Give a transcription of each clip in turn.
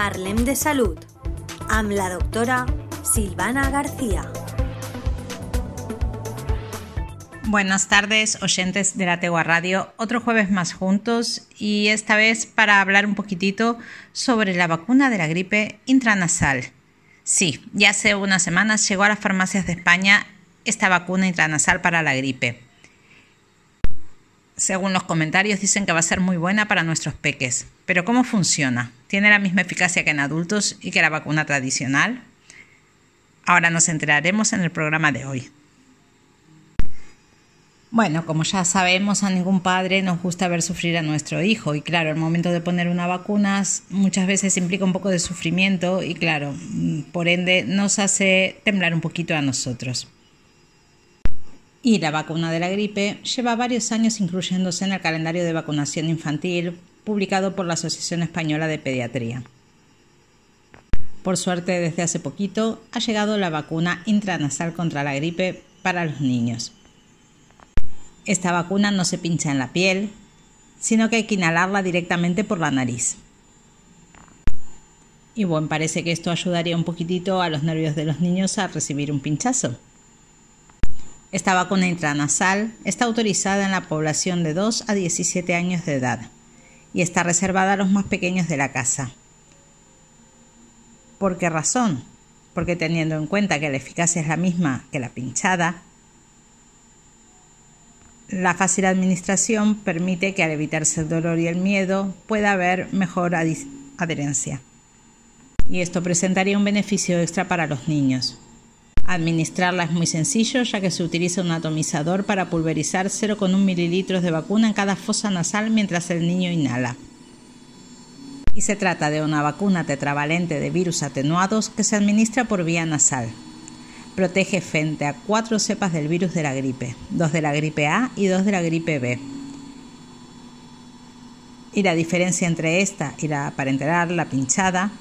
Parlem de Salud amb la doctora Silvana García. Buenas tardes, oyentes de la Tegua Radio. Otro jueves más juntos y esta vez para hablar un poquitito sobre la vacuna de la gripe intranasal. Sí, ya hace unas semanas llegó a las farmacias de España esta vacuna intranasal para la gripe. Según los comentarios dicen que va a ser muy buena para nuestros peques. Pero ¿cómo funciona? ¿Tiene la misma eficacia que en adultos y que la vacuna tradicional? Ahora nos enteraremos en el programa de hoy. Bueno, como ya sabemos, a ningún padre nos gusta ver sufrir a nuestro hijo y claro, el momento de poner una vacuna muchas veces implica un poco de sufrimiento y claro, mm, por ende nos hace temblar un poquito a nosotros. Y la vacuna de la gripe lleva varios años incluyéndose en el calendario de vacunación infantil publicado por la Asociación Española de Pediatría. Por suerte, desde hace poquito ha llegado la vacuna intranasal contra la gripe para los niños. Esta vacuna no se pincha en la piel, sino que hay que inhalarla directamente por la nariz. Y bueno, parece que esto ayudaría un poquitito a los nervios de los niños a recibir un pinchazo. Esta vacuna intranasal está autorizada en la población de 2 a 17 años de edad y está reservada a los más pequeños de la casa. ¿Por qué razón? Porque teniendo en cuenta que la eficacia es la misma que la pinchada, la fácil administración permite que al evitarse el dolor y el miedo pueda haber mejor adherencia. Y esto presentaría un beneficio extra para los niños. Administrarla es muy sencillo ya que se utiliza un atomizador para pulverizar 0,1 mililitros de vacuna en cada fosa nasal mientras el niño inhala. Y se trata de una vacuna tetravalente de virus atenuados que se administra por vía nasal. Protege frente a cuatro cepas del virus de la gripe, dos de la gripe A y dos de la gripe B. Y la diferencia entre esta y la parenteral, la pinchada,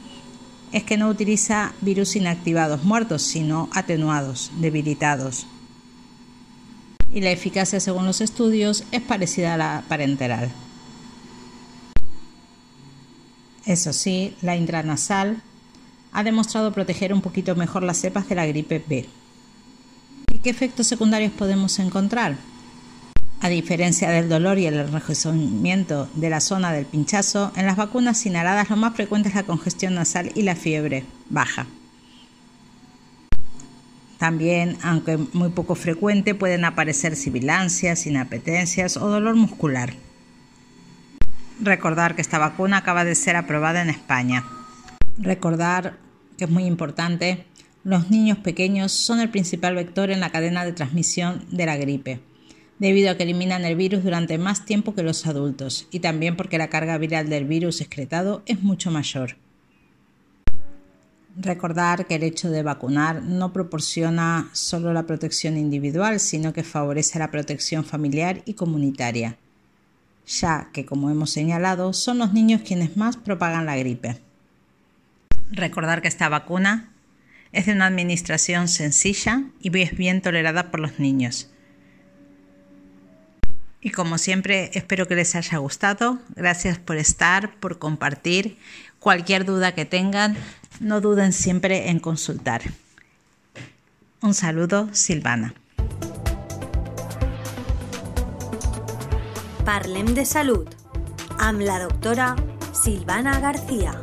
es que no utiliza virus inactivados muertos, sino atenuados, debilitados. Y la eficacia, según los estudios, es parecida a la parenteral. Eso sí, la intranasal ha demostrado proteger un poquito mejor las cepas de la gripe B. ¿Y qué efectos secundarios podemos encontrar? A diferencia del dolor y el enrojecimiento de la zona del pinchazo, en las vacunas inhaladas lo más frecuente es la congestión nasal y la fiebre baja. También, aunque muy poco frecuente, pueden aparecer sibilancias, inapetencias o dolor muscular. Recordar que esta vacuna acaba de ser aprobada en España. Recordar que es muy importante, los niños pequeños son el principal vector en la cadena de transmisión de la gripe debido a que eliminan el virus durante más tiempo que los adultos y también porque la carga viral del virus excretado es mucho mayor. Recordar que el hecho de vacunar no proporciona solo la protección individual, sino que favorece la protección familiar y comunitaria, ya que, como hemos señalado, son los niños quienes más propagan la gripe. Recordar que esta vacuna es de una administración sencilla y es bien tolerada por los niños y como siempre, espero que les haya gustado. Gracias por estar, por compartir. Cualquier duda que tengan, no duden siempre en consultar. Un saludo, Silvana. Parlem de Salud amb la doctora Silvana García.